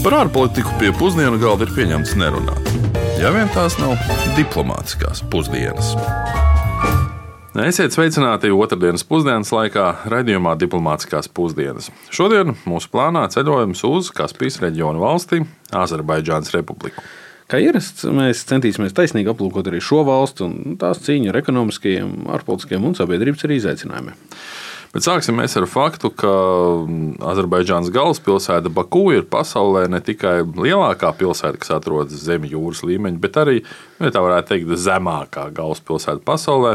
Par ārpolitiku pie pusdienu galda ir pieņemts nerunāt. Ja vien tās nav diplomātiskās pusdienas. Esiet sveicināti otrdienas pusdienas laikā, raidījumā Diplomātiskās pusdienas. Šodien mūsu plānā ceļojums uz Kaspijas reģionu valsti, Azerbaidžānas republiku. Kā ierasts, mēs centīsimies taisnīgi aplūkot arī šo valstu un tās cīņu ar ekonomiskajiem, ārpolitiskiem un sabiedrības arī izaicinājumiem. Bet sāksim ar faktu, ka Azerbaidžānas galvaspilsēta Baku ir pasaulē ne tikai lielākā pilsēta, kas atrodas zem jūras līmeņa, bet arī, ja tā varētu teikt, zemākā galvaspilsēta pasaulē,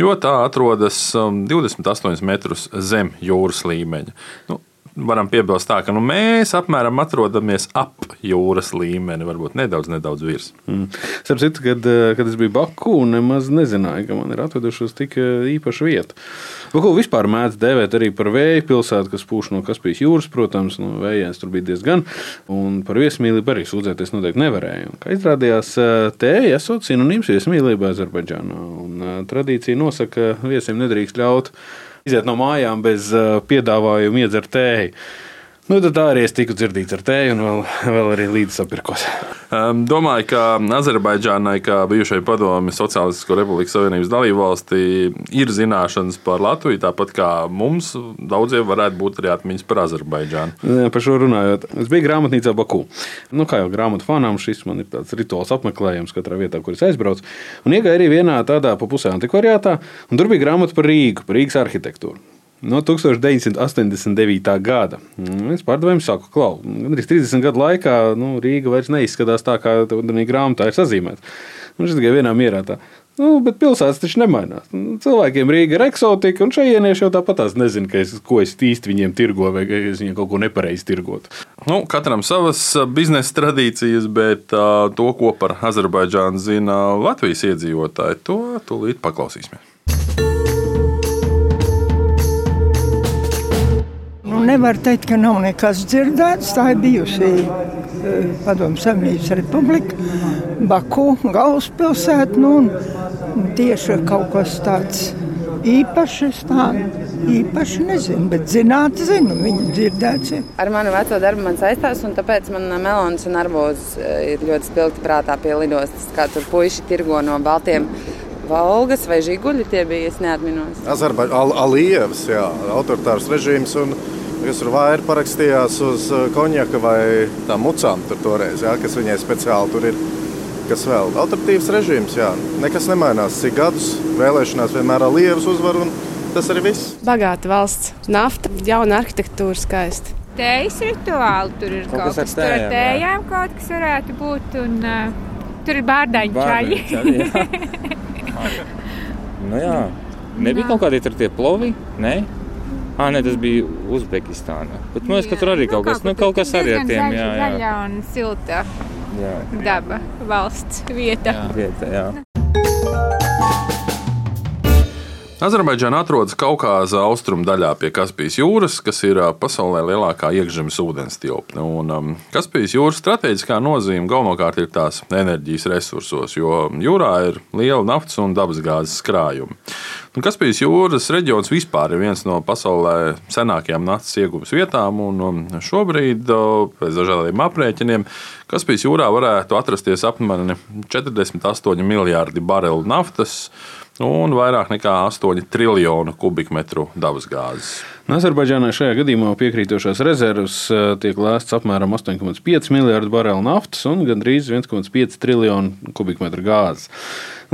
jo tā atrodas 28 um, metrus zem jūras līmeņa. Nu, varam piebilst, tā, ka nu, mēs apmēram atrodamies ap jūras līmeni, varbūt nedaudz, nedaudz virs. Mm. Citu, kad, eh, kad es biju Baku, nemaz nezināju, ka man ir atvedušos tik eh, īpaša vieta. Baku vispār mēdz dēvēt arī par vēju pilsētu, kas pūš no Kaspijas jūras, protams, no vējiem tur bija diezgan, un par viesmīlību arī sūdzēties noteikti nevarēja. Un, kā izrādījās, eh, tēja esot sinonīms viesmīlībai Azerbaidžānā, un tradīcija nosaka, ka viesiem nedrīkst ļaut iziet no mājām bez uh, piedāvājuma iedzert tēju. Nu, tā arī es tiku dzirdīts ar tēju, un vēl, vēl arī līdzi sapirkos. Um, domāju, ka Azerbaidžānai, kā bijušai padomju Sociālistisko Republikas Savienības dalībvalstī, ir zināšanas par Latviju, tāpat kā mums daudziem varētu būt arī atmiņas par Azerbaidžānu. Jā, par šo runājot, es biju grāmatnīcā Baku. Nu, kā jau grāmatu fanām, šis man ir tāds rituāls apmeklējums katrā vietā, kur es aizbraucu. Un iegāju arī vienā tādā pa pusē antikvariātā, un tur bija grāmata par Rīgu, par Rīgas arhitektūru. No 1989. gada es pārdevēju, saku, klau, gan arī 30 gadu laikā nu, Rīga vairs neizskatās tā, kā tādā grāmatā ir sazīmēta. Un šis tikai vienā mierā tā. Nu, bet pilsētas taču nemainās. Nu, cilvēkiem Rīga ir eksotika, un šajienieši jau tāpat nezina, es, ko es īsti viņiem tirgoju, vai es viņiem kaut ko nepareizi tirgotu. Nu, katram savas biznesa tradīcijas, bet uh, to, ko par Azerbaidžānu zina Latvijas iedzīvotāji, to tūlīt paklausīsimies. Nevar teikt, ka nav nekas dzirdēts. Tā ir bijusi eh, Padomu Savienības republika, Baku galvaspilsēta. Nu, tieši kaut kas tāds īpašs. Tā, īpaši nezinu, bet zināt, zinu, viņa dzirdēts. Ar manu veco darbu man saistās, un tāpēc man melons un arbūzs eh, ir ļoti spilgti prātā pie lidostas, kā tur puiši tirgo no baltiem. Valgas vai žiguļi tie bija, es neatminos. Azerbaidžāns, Alievs, jā, autoritārs režīms. Un kas tur vairāk parakstījās uz eh, konjaka vai tām mucām tur toreiz, jā, kas viņai speciāli tur ir. Kas vēl? Autoritīvs režīms, jā. Nekas nemainās. Cik gadus vēlēšanās vienmēr ir lievas uzvaru, un tas arī viss. Bagāta valsts, nafta, jauna arhitektūra, skaista. Tējas rituāli tur ir kaut, kaut kas tāds. Tur ar tējām kaut kas varētu būt, un uh, tur ir bārdaņu čaļi. nu jā, nebija kaut kādi tur tie plovi, ne? Ah, nē, tas bija Uzbekistānā. Bet man liekas, ka tur arī nu, kaut kas, nu, kaut kas arī ar tiem jā, jā. Zaļa un silta jā. daba, valsts vieta. Jā, vieta, jā. Azerbaidžāna atrodas Kaukāza austrumu daļā pie Kaspijas jūras, kas ir pasaulē lielākā iekšzemes ūdens tilpne. Um, Kaspijas jūras strateģiskā nozīme galvenokārt ir tās enerģijas resursos, jo jūrā ir liela naftas un dabasgāzes krājumi. Un Kaspijas jūras reģions vispār ir viens no pasaulē senākajām naftas iegūmas vietām, un šobrīd, pēc dažādiem aprēķiniem, Kaspijas jūrā varētu atrasties apmēram 48 miljardi barelu naftas un vairāk nekā 8 triljonu kubikmetru dabasgāzes. Azerbaidžānai šajā gadījumā piekrītošās rezerves eh, tiek lēsts apmēram 8,5 miljardu barelu naftas un gandrīz 1,5 triljonu kubikmetru gāzes.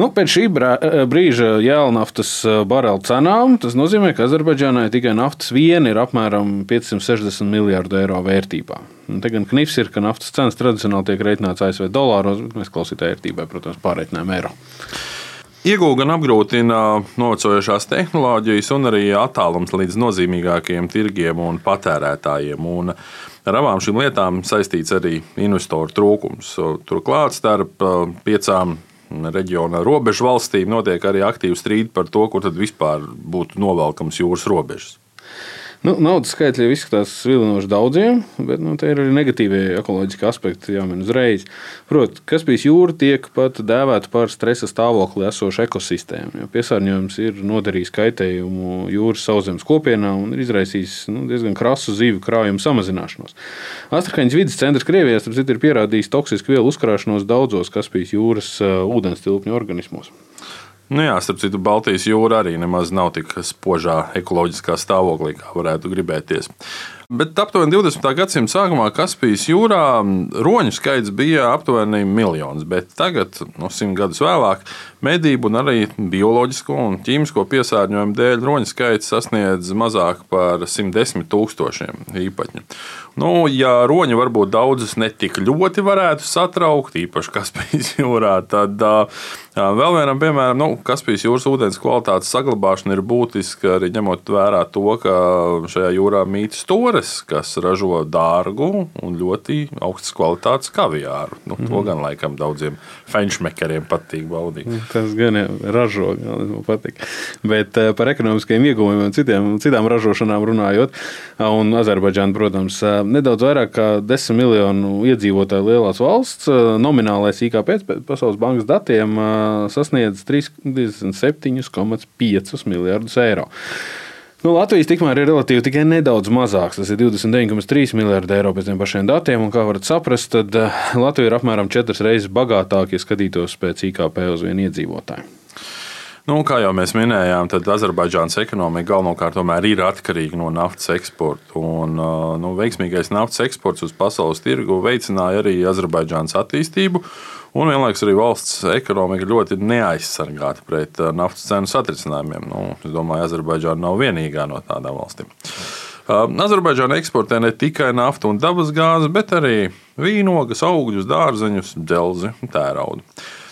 Nu, pēc šī eh, brīža jēlnaftas eh, barelu cenām tas nozīmē, ka Azerbaidžānai tikai naftas viena ir apmēram 560 miljardu eiro vērtībā. Un te gan knifs ir, ka naftas cenas tradicionāli tiek rēķināts ASV dolāros, bet mēs klausītāji vērtībai, protams, pārreikinājam eiro. Iegūta gan apgrūtina novecojušās tehnoloģijas, un arī attālums līdz nozīmīgākajiem tirgiem un patērētājiem. Un ar abām šīm lietām saistīts arī investoru trūkums. Turklāt starp piecām reģiona robežu valstīm notiek arī aktīvi strīdi par to, kur tad vispār būtu novelkams jūras robežas. Nu, naudas skaitļi izskatās vilinoši daudziem, bet nu, te ir arī negatīvie ekoloģiski aspekti jāmin uzreiz. Protams, Kaspijas jūra tiek pat dēvēta par stresa stāvokli esošu ekosistēmu. Jo piesārņojums ir nodarījis kaitējumu jūras sauszemes kopienā un ir izraisījis nu, diezgan krasu zivju krājumu samazināšanos. Astrahaņas vidas centrs Krievijā citu, ir pierādījis toksisku vielu uzkrāšanos daudzos Kaspijas jūras ūdens tilpņu organismos. Nu jā, starp citu, Baltijas jūra arī nemaz nav tik spožā ekoloģiskā stāvoklī, kā varētu gribēties. Bet aptuveni 20. gadsimta sākumā Kaspijas jūrā roņu skaits bija aptuveni miljons, bet tagad, no simt gadus vēlāk, medību un arī bioloģisko un ķīmisko piesārņojumu dēļ roņu skaits sasniedz mazāk par 110 tūkstošiem īpaņu. Nu, ja roņi varbūt daudzus netik ļoti varētu satraukt, īpaši Kaspijas jūrā, tad uh, vēl vienam piemēram, nu, Kaspijas jūras ūdens kvalitātes saglabāšana ir būtiska arī ņemot vērā to, ka šajā jūrā mīt stūri Flores, kas ražo dārgu un ļoti augstas kvalitātes kaviāru. Nu, to mm. gan laikam daudziem fenšmekariem patīk baudīt. Mm, tas gan ražo, man patīk. Bet eh, par ekonomiskiem ieguvumiem un citiem, citām ražošanām runājot, un Azerbaidžāna, protams, nedaudz vairāk kā 10 miljonu iedzīvotāju lielās valsts, nominālais IKP pēc Pasaules bankas datiem sasniedz 37,5 miljardus eiro. Nu, Latvijas tikmēr ir relatīvi tikai nedaudz mazāks. Tas ir 29,3 miljardi eiro pēc tiem pašiem datiem. Un, kā varat saprast, tad eh, Latvija ir apmēram četras reizes bagātāka, ja skatītos pēc IKP uz vienu iedzīvotāju. Nu, kā jau mēs minējām, tad Azerbaidžānas ekonomika galvenokārt ir atkarīga no naftas eksporta. Un, eh, nu, veiksmīgais naftas eksports uz pasaules tirgu veicināja arī Azerbaidžānas attīstību. Un vienlaikus arī valsts ekonomika ļoti neaizsargāta pret uh, naftas cenu satricinājumiem. Nu, es domāju, Azerbaidžāna nav vienīgā no tādām valstīm. Uh, Azerbaidžāna eksportē ne tikai naftu un dabasgāzi, bet arī vīnogas, augļus, dārzeņus, dzelzi un tēraudu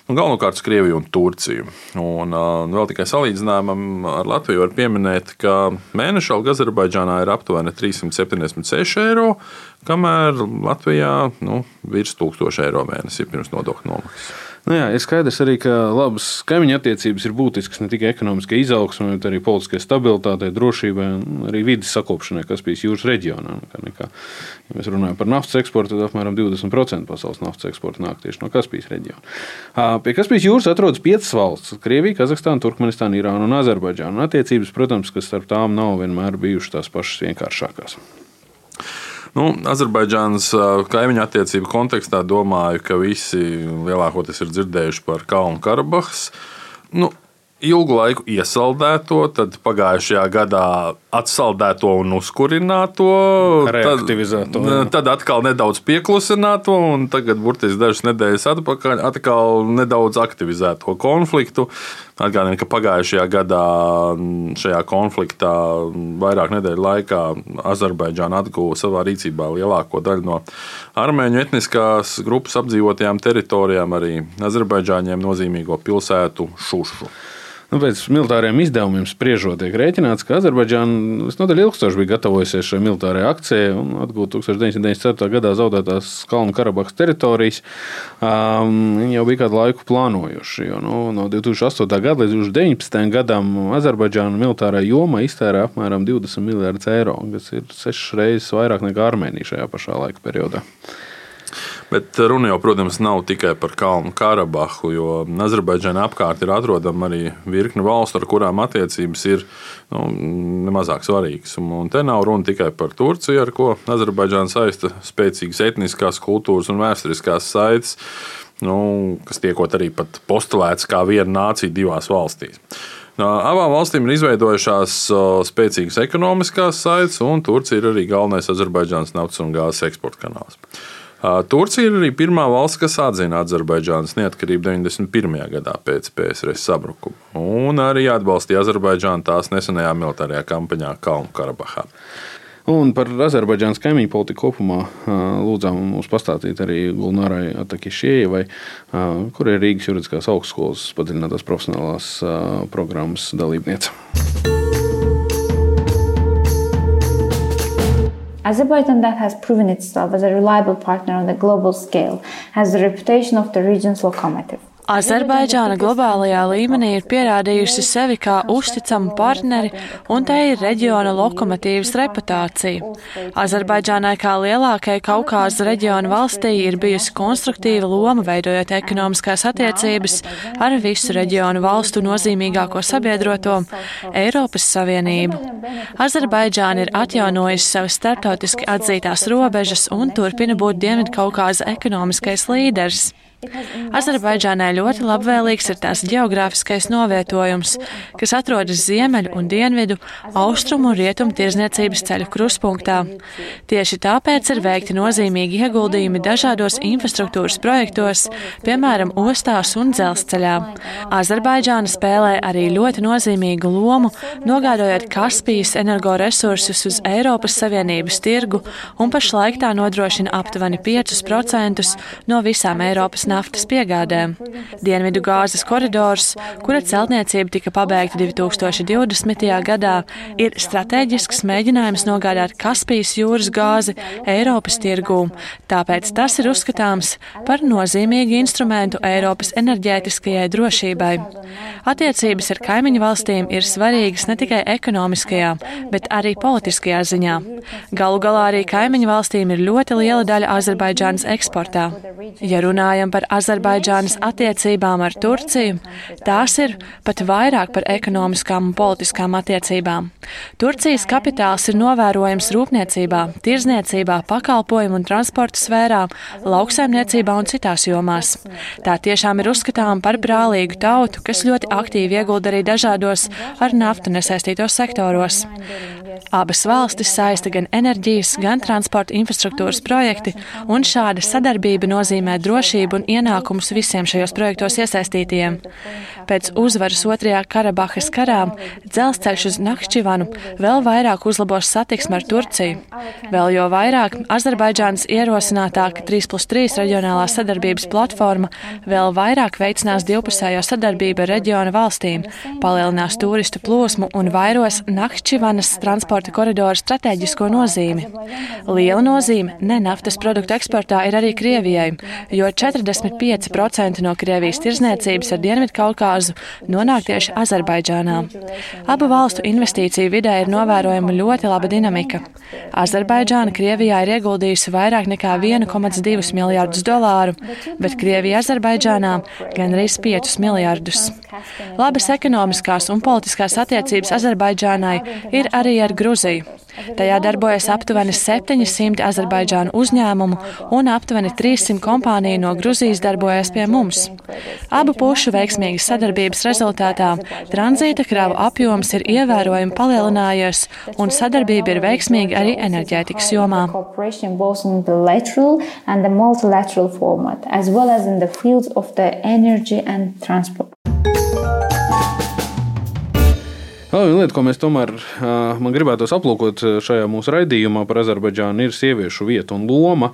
nu, galvenokārt uz Krieviju un Turciju. Un, uh, vēl tikai salīdzinājumam ar Latviju var pieminēt, ka mēneša alga Azerbaidžānā ir aptuveni 376 eiro, kamēr Latvijā nu, virs 1000 eiro mēnesī pirms nodokļu nomaksas. Nu jā, ir skaidrs arī, ka labas kaimiņu attiecības ir būtiskas ne tikai ekonomiskai izaugsmai, bet arī politiskai stabilitātei, drošībai un arī vidas sakopšanai Kaspijas jūras reģionā. Nekā, nekā. Ja mēs runājam par naftas eksportu, tad apmēram 20% pasaules naftas eksporta nāk tieši no Kaspijas reģiona. Pie Kaspijas jūras atrodas piecas valstis - Krievija, Kazahstāna, Turkmenistāna, Irāna un Azerbaidžāna. Attiecības, protams, kas starp tām nav vienmēr bijušas tās pašas vienkāršākās. Nu, Azerbaidžānas kaimiņu attiecību kontekstā domāju, ka visi lielākoties ir dzirdējuši par Kalnu Karabahas. Nu, ilgu laiku iesaldēto, tad pagājušajā gadā atsaldēto un uzkurināto, reaktivizēto. Tad, tad atkal nedaudz pieklusināto, un tagad, burtiski dažas nedēļas atpakaļ, atkal nedaudz aktivizēto konfliktu. Atgādinu, ka pagājušajā gadā šajā konfliktā vairāk nedēļu laikā Azerbaidžāna atguva savā rīcībā lielāko daļu no armēņu etniskās grupas apdzīvotajām teritorijām, arī Azerbaidžāņiem nozīmīgo pilsētu Šušu. Nu, pēc militāriem izdevumiem spriežot, tiek rēķināts, ka Azerbaidžāna visnotaļ ilgstoši bija gatavojusies šai militārajai akcijai un atgūt 1994. gadā zaudētās Kalnu Karabahas teritorijas. Um, viņi jau bija kādu laiku plānojuši. Jo, nu, no 2008. gada līdz 2019. gadam Azerbaidžāna militārā joma iztērē apmēram 20 miljardus eiro, kas ir sešas reizes vairāk nekā Armēnija šajā pašā laika periodā. Bet runa jau, protams, nav tikai par Kalnu Karabahu, jo Azerbaidžāna apkārt ir atrodama arī virkne valstu, ar kurām attiecības ir nu, nemazāk svarīgas. Un te nav runa tikai par Turciju, ar ko Azerbaidžāna saista spēcīgas etniskās, kultūras un vēsturiskās saites. Nu, kas tiekot arī postulēts kā viena nācija divās valstīs. Abām valstīm ir izveidojušās spēcīgas ekonomiskās saites, un Turcija ir arī galvenais Azerbaidžānas naftas un gāzes eksporta kanāls. Turcija ir arī pirmā valsts, kas atzina Azerbaidžānas neatkarību 91. gadā pēc PSRS sabrukuma, un arī atbalstīja Azerbaidžānu tās nesenajā militārajā kampaņā Kalnu Karabahā. Un par Azerbaidžānas kaimiņu politiku kopumā lūdzām mums pastāstīt arī Gulnārai Atakišievai, kur ir Rīgas juridiskās augstskolas padziļinātās profesionālās programmas dalībniece. Azerbaijan, that has proven itself as a reliable partner on the global scale, has the reputation of the region's locomotive. Azerbaidžāna globālajā līmenī ir pierādījusi sevi kā uzticamu partneri, un te ir reģiona lokomotīvas reputācija. Azerbaidžānai kā lielākai Kaukāza reģiona valstī ir bijusi konstruktīva loma veidojot ekonomiskās attiecības ar visu reģionu valstu nozīmīgāko sabiedroto Eiropas Savienību. Azerbaidžāna ir atjaunojusi savas starptautiski atzītās robežas un turpina būt Dienvidkaukāza ekonomiskais līderis. Azerbaidžānai ļoti labvēlīgs ir tās geogrāfiskais novietojums, kas atrodas ziemeļu un dienvidu, austrumu un rietumu tirzniecības ceļu kruspunktā. Tieši tāpēc ir veikti nozīmīgi ieguldījumi dažādos infrastruktūras projektos, piemēram, ostās un dzelzceļā. Azerbaidžāna spēlē arī ļoti nozīmīgu lomu, nogādājot Kaspijas energoresursus uz Eiropas Savienības tirgu un pašlaik tā nodrošina aptuveni 5% no visām Eiropas naftas piegādēm. Dienvidu gāzes koridors, kura celtniecība tika pabeigta 2020. gadā, ir strateģisks mēģinājums nogādāt Kaspijas jūras gāzi Eiropas tirgū, tāpēc tas ir uzskatāms par nozīmīgu instrumentu Eiropas enerģētiskajai drošībai. Attiecības ar kaimiņu valstīm ir svarīgas ne tikai ekonomiskajā, bet arī politiskajā ziņā. Galu galā arī kaimiņu valstīm ir ļoti liela daļa Azerbaidžānas eksportā. Ja runājam par par Azerbaidžānas attiecībām ar Turciju, tās ir pat vairāk par ekonomiskām un politiskām attiecībām. Turcijas kapitāls ir novērojams rūpniecībā, tirzniecībā, pakalpojumu un transporta sfērā, lauksaimniecībā un citās jomās. Tā tiešām ir uzskatāma par brālīgu tautu, kas ļoti aktīvi iegulda arī dažādos ar naftu nesaistītos sektoros. Abas valstis saista gan enerģijas, gan transporta infrastruktūras projekti, un šāda sadarbība nozīmē drošību un ienākumus visiem šajos projektos iesaistītiem. Pēc uzvaras otrajā Karabahas karā dzelzceļš uz Nakšķivanu vēl vairāk uzlabos satiksmi ar Turciju. Vēl jo vairāk Azerbaidžānas ierosinātāka 3 plus 3 reģionālā sadarbības platforma vēl vairāk veicinās divpusējo sadarbību ar reģiona valstīm, palielinās turistu plūsmu un vairos Nakšķivanas transporta koridoru strateģisko nozīmi. Liela nozīme ne naftas produktu eksportā ir arī Krievijai, jo 40 45% no Krievijas tirzniecības ar Dienvidkaukāzu nonāk tieši Azerbaidžānā. Abu valstu investīciju vidē ir novērojama ļoti laba dinamika. Azerbaidžāna Krievijā ir ieguldījusi vairāk nekā 1,2 miljārdus dolāru, bet Krievija Azerbaidžānā gan arī 5 miljārdus. Labas ekonomiskās un politiskās attiecības Azerbaidžānai ir arī ar Gruziju. Tajā darbojas aptuveni 700 Azerbaidžānu uzņēmumu un aptuveni 300 kompāniju no Gruzijas darbojas pie mums. Abu pušu veiksmīgas sadarbības rezultātā tranzīta kravu apjoms ir ievērojami palielinājies un sadarbība ir veiksmīga arī enerģētikas jomā. as well as in the fields of the energy and transport. Vēl viena lieta, ko mēs tomēr man gribētos aplūkot šajā mūsu raidījumā par Azerbaidžānu, ir sieviešu vieta un loma.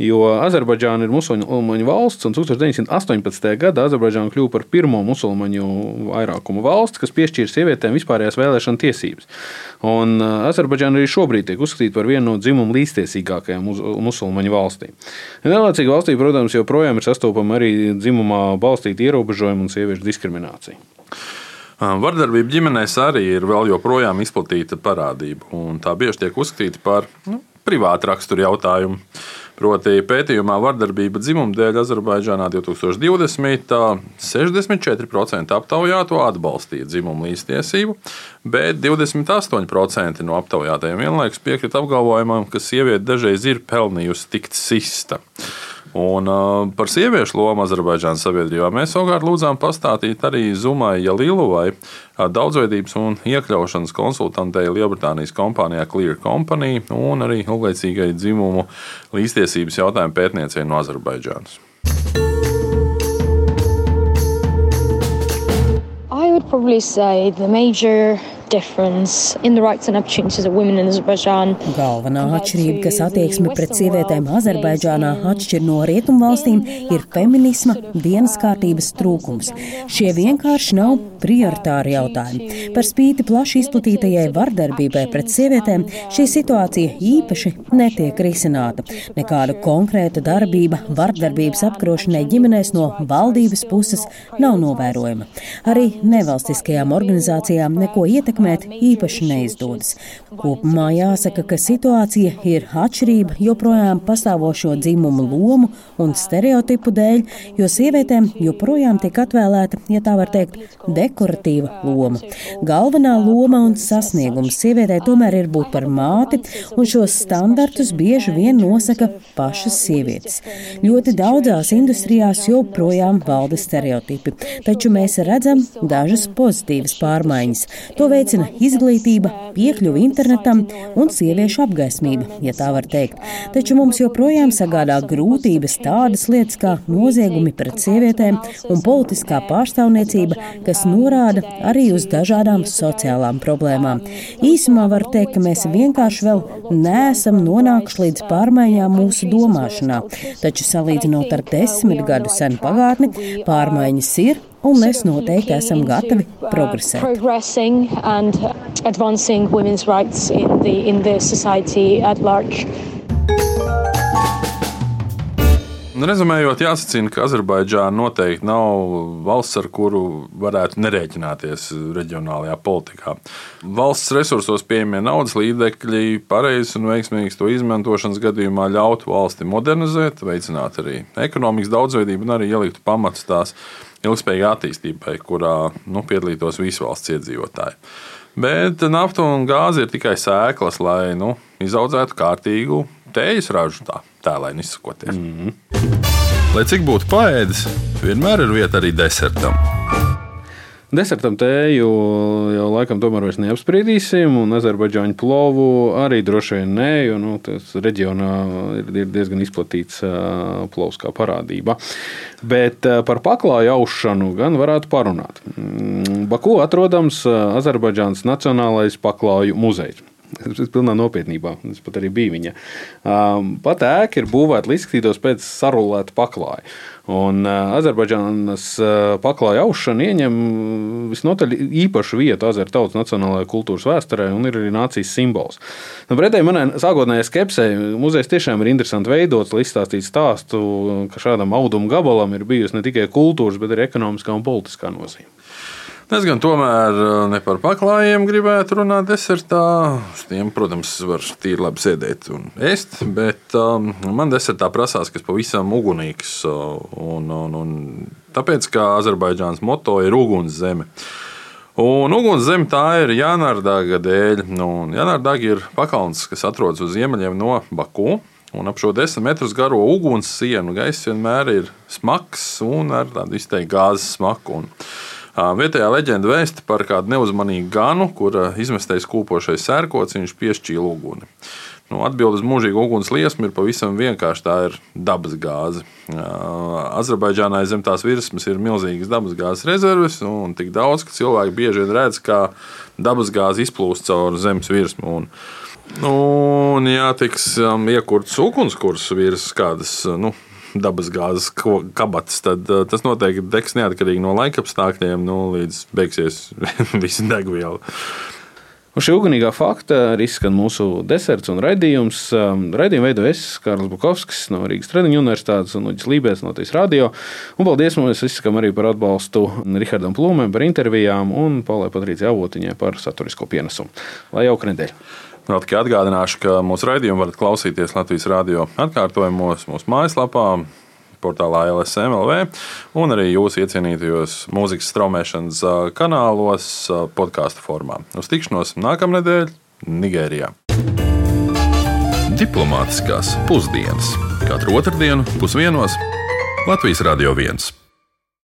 Jo Azerbaidžāna ir musulmaņu valsts, un 1918. gadā Azerbaidžāna kļuva par pirmo musulmaņu vairākumu valsti, kas piešķīra sievietēm vispārējās vēlēšana tiesības. Un Azerbaidžāna arī šobrīd tiek uzskatīta par vienu no dzimumu līdztiesīgākajām musulmaņu valstīm. Vienlaicīgi valstī, protams, joprojām ir sastopama arī dzimumā balstīta ierobežojuma un sieviešu diskriminācija. Vardarbība ģimenēs arī ir vēl joprojām izplatīta parādība, un tā bieži tiek uzskatīta par nu, privātu raksturu jautājumu. Proti, pētījumā vardarbība dzimuma dēļ Azerbaidžānā 2020. 64% aptaujāto atbalstīja dzimumu līdztiesību, bet 28% no aptaujātajiem vienlaikus piekrita apgalvojumam, ka sieviete dažreiz ir pelnījusi tikt sista. Un, uh, par sieviešu lomu Azerbaidžānas sabiedrībā mēs savukārt lūdzām pastāstīt arī Zumai Jalīlovai, uh, daudzveidības un iekļaušanas konsultantei Lielbritānijas kompānijā Clear Company un arī ilglaicīgai dzimumu līdztiesības jautājumu pētniecei no Azerbaidžānas. I would probably say the major Galvenā atšķirība, kas attieksme pret sievietēm Azerbaidžānā atšķir no rietumvalstīm, ir feminisma dienas kārtības trūkums. Šie vienkārši nav prioritāri jautājumi. Par spīti plaši izplatītajai vardarbībai pret sievietēm, šī situācija īpaši netiek risināta. Nekāda konkrēta darbība vardarbības apkarošanai ģimenēs no valdības puses nav novērojama. Arī nevalstiskajām organizācijām neko ietekmēt īpaši neizdodas. Kopumā jāsaka, ka situācija ir atšķirība joprojām pastāvošo dzimumu lomu un stereotipu dēļ, jo sievietēm joprojām tiek atvēlēta, ja tā var teikt, dekoratīva loma. Galvenā loma un sasniegums sievietē tomēr ir būt par māti, un šos standartus bieži vien nosaka pašas sievietes. Ļoti daudzās industrijās joprojām valda stereotipi, taču mēs redzam dažas pozitīvas pārmaiņas. To veicina izglītība, piekļuve internetam un sieviešu apgaismība, ja tā var teikt. Taču mums joprojām sagādā grūtības tādas lietas kā noziegumi pret sievietēm un politiskā pārstāvniecība, kas norāda arī uz dažādām sociālām problēmām. Īsumā var teikt, ka mēs vienkārši vēl neesam nonākuši līdz pārmaiņām mūsu domāšanā, taču salīdzinot ar desmit gadu senu pagātni, pārmaiņas ir un mēs noteikti esam gatavi progresēt. Rezumējot, jāsacina, ka Azerbaidžāna noteikti nav valsts, ar kuru varētu nerēķināties reģionālajā politikā. Valsts resursos pieejamie naudas līdzekļi, pareizs un veiksmīgs to izmantošanas gadījumā ļautu valsti modernizēt, veicināt arī ekonomikas daudzveidību un arī ieliktu pamatus tās ilgspējīgai attīstībai, kurā nu, piedalītos visi valsts iedzīvotāji. Bet nafta un gāze ir tikai sēklas, lai nu, izaudzētu kārtīgu tējas ražu, tā tēlēni izsakoties. Mm -hmm. Lai cik būtu paēdis, vienmēr ir vieta arī desertam. Desertam tēju jau laikam tomēr vairs neapspriedīsim, un Azerbaidžāņu plovu arī droši vien nē, jo nu, tas reģionā ir diezgan izplatīts plovs kā parādība. Bet par paklāju aušanu gan varētu parunāt. Mm, Baku atrodams Azerbaidžānas Nacionālais paklāju muzejs. Tas pilnā nopietnībā. Tas pat arī bija viņa. Pat ēka ir būvēta, lai izskatītos pēc sarulēta paklāja. Un Azerbaidžānas paklāja aušana ieņem visnotaļ īpašu vietu Azerbaidžānas tautas nacionālajā kultūras vēsturē un ir arī nācijas simbols. Nu, pretēji manai sākotnējai skepsei, muzejs tiešām ir interesanti veidots, lai izstāstītu stāstu, ka šādam audumu gabalam ir bijusi ne tikai kultūras, bet arī ekonomiskā un politiskā nozīme. Es gan tomēr eh, ne par paklājiem gribētu runāt desertā. Uz tiem, protams, var tīri labi sēdēt un ēst, bet um, man desertā prasās kas pavisam ugunīgs. Un, un, un tāpēc, kā Azerbaidžānas moto ir uguns zeme. Un uguns zeme tā ir Janārdaga dēļ. Nu, Janārdaga ir pakalns, kas atrodas uz ziemeļiem no Baku. Un ap šo desmit metrus garo uguns sienu gaiss vienmēr ir smags un ar tādu izteiktu gāzes smaku. Un, Vietējā leģenda vēsta par kādu neuzmanīgu ganu, kura izmestais kūpošais sērkots viņš piešķīla uguni. Nu, Atbilde uz mūžīgu uguns liesmu ir pavisam vienkārši. Tā ir dabas gāze. Azerbaidžānā zem tās virsmas ir milzīgas dabas gāzes rezerves, un tik daudz, ka cilvēki bieži vien redz, kā dabas gāze izplūst caur zemes virsmu. Un, un ja tiks um, iekurts ugunskurs virs kādas nu, dabas gāzes kabatas, tad uh, tas noteikti degs neatkarīgi no laikapstākļiem, nu, līdz beigsies visa degviela. Un šī ugunīgā fakta arī izskan mūsu deserts un raidījums. Um, raidījumu veido es, Kārlis Bukovskis no Rīgas Tradiņu universitātes un Uģis Lībēs no Tīs radio. Un paldies mums izsakam arī par atbalstu Rihardam Plūmēm par intervijām un Paulai Patrīcijai Avotiņai par saturisko pienesumu. Lai jauka nedēļa! Vēl tikai atgādināšu, ka mūsu raidījumu varat klausīties Latvijas radio atkārtojumos, mūsu mājaslapā, portālā LSMLV un arī jūsu iecienītajos mūzikas straumēšanas kanālos, podkāstu formā. Uz tikšanos nākamnedēļ Nigērijā. Diplomātiskās pusdienas katru otrdienu pusdienos Latvijas Radio 1.